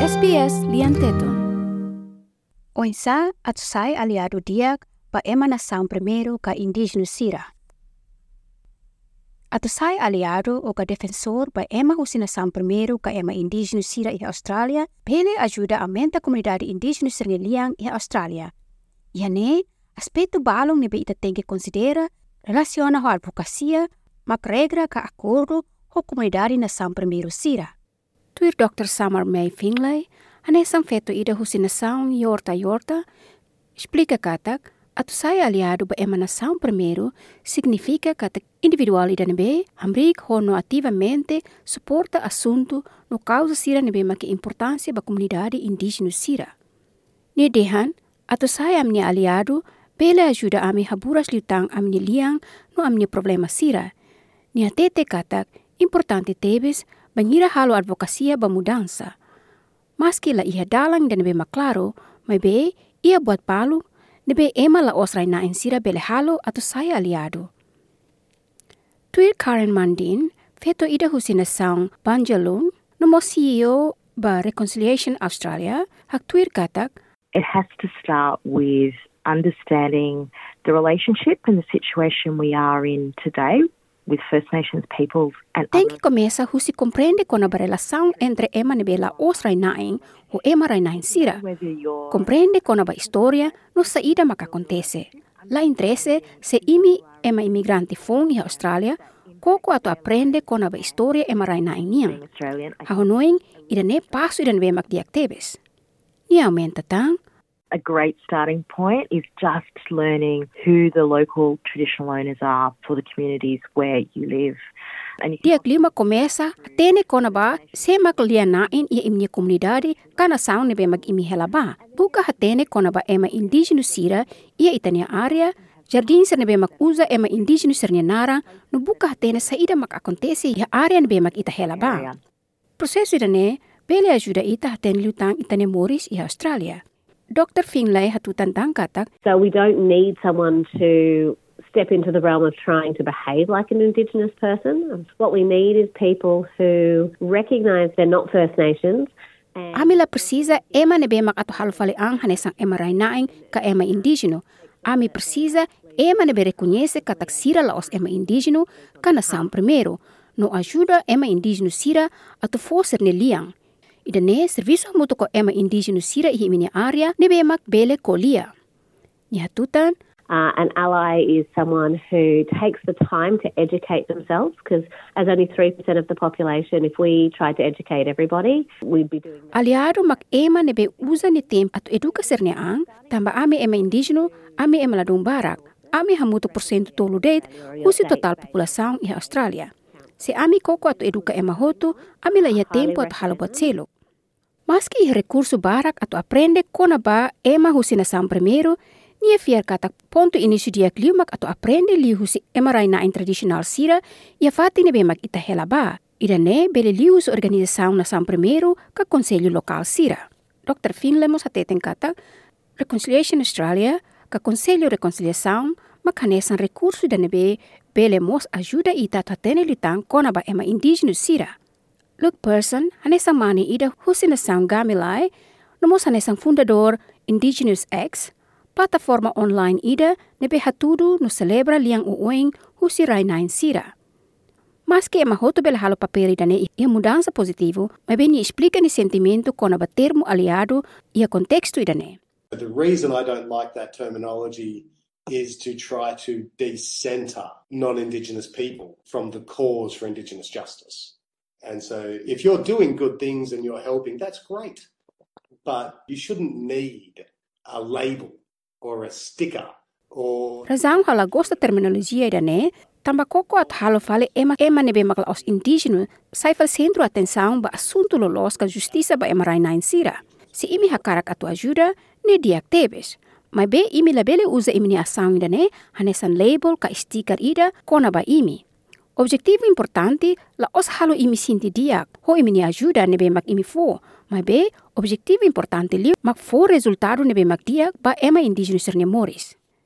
SBS lian teton. Oinsa at sai aliado diak pa ema nação primeiro ka indígena sira. At sai aliado o ka defensor pa ema husi nação primeiro ka ema indígena sira e Austrália, pele ajuda a aumenta a comunidade indígena sirneliang e Austrália. E ne, aspecto balong nebe ita tem que considera relaciona ho advocacia, mak regra ka acordo ho comunidade nação primeiro sira. Tuir Dr. Summer May Finlay, anesang feto ida husinação yorta yorta, explica katak, atu saya aliado ba emanação primeiro significa que individual ida nebe amrik hono ativamente suporta assunto no causa sira nebe maki importância ba comunidade indígena sira. Ni dehan, atu saya amni aliado pela ajuda ami haburas liutang amni liang no amni problema sira. Ni atete katak, importante tebes, bangira halo advokasia ba mudança. Maski la ia dalang dan nebe maklaro, mai be ia buat palu, nebe ema la osrai na insira bele halo atau saya aliado. Tuir Karen Mandin, feto ida husina saung Banjalung, nomo CEO ba Reconciliation Australia, hak tuir katak, it has to start with understanding the relationship and the situation we are in today Tänk om esa husi comprende con la relación entre Emma Nebela os Rainain o Emma Rainain Sira. Comprende con la historia no saída que acontece. La interese se imi Emma inmigrante fon y Australia koko ato aprende con la historia Emma Rainain niang. Ahonoin ida ne paso ida nebe mak diak tebes. Ni aumenta tang, a great starting point is just learning who the local traditional owners are for the communities where you live. And if you Dia lima começa tene kona ba se maklia nain ia imni komunidade kana saun nebe mag imi hela ba. Buka hatene kona ba ema indigenous sira ia itania area Jardim ser nebe mak usa ema indigenous sernia nara no buka hatene saída mak acontece ia area nebe mak ita hela ba. area. Processo ida ne pele ajuda ita hatene lutang itane Morris ia Australia. Dr. Finlay hatutan tang katak So we don't need someone to step into the realm of trying to behave like an Indigenous person. What we need is people who recognise they're not First Nations Amila precisa ema nebe mak ato halfale ang hanesang ema rainaing ka ema indigeno. Ami precisa ema nebe reconhece katak sira laos ema indigeno ka nasang primeiro. No ajuda ema indigeno sira ato foser ne liang. Ida ne serviço muto ko ema indigeno sira ihi mini area nebe mak bele ko lia. Ni hatutan, uh, an ally is someone who takes the time to educate themselves because as only 3% of the population, if we tried to educate everybody, we'd be doing aliado mak ema nebe usa ni tempo ato eduka sernia ang, tamba ami ema indigeno, ami ema ladung barak, ami hamuto porcento tolo date, usi total população e Austrália. Se ami koko ato eduka ema hoto, ami la ia tempo ato halo buat selo. Maski i recurso barak ato aprende kona ba ema husi na sam primeiro, nia fiar katak ponto início dia kliumak ato aprende li husi ema raina in tradisional sira, ia fati nebe mak ita hela ba. Ida ne bele li husi organização na sam primeiro ka conselho local sira. Dr. Finlemos ateten katak, Reconciliation Australia, ka Conselho Reconciliação, makanesan recurso da nebe bele mos ajuda ita tatene litang kona ba ema indigenous sira. Look person, hanesang mani ida husinação gamilai, nomos hanesang fundador Indigenous X, plataforma online ida nebe hatudu no celebra liang uoing husi rainain sira. Mas que ema hoto bela halo papel ida ia mudança positivo, mas bem explica ni sentimento kona ba termo aliado ia contexto ida ne. The reason I don't like that terminology is to try to decenter non Indigenous people from the cause for Indigenous justice. And so if you're doing good things and you're helping, that's great. But you shouldn't need a label or a sticker or Razão hala gosta terminologia ida ne, tamba koko at halo fale ema ema nebe makla os indígeno, sai fal centro atenção ba assunto lolos ka justiça ba ema rainain sira. Se imi hakarak atu ajuda, ne diak tebes. Mai be imi labele usa imi ni ação ida ne, hanesan label ka sticker ida kona ba imi. Objetivo importante la os halo imi sinti diak, ho imi ni ajuda nebe mak imi fo, mai be objetivo importante li mak fo resultado nebe mak diak ba ema indígeno serne moris.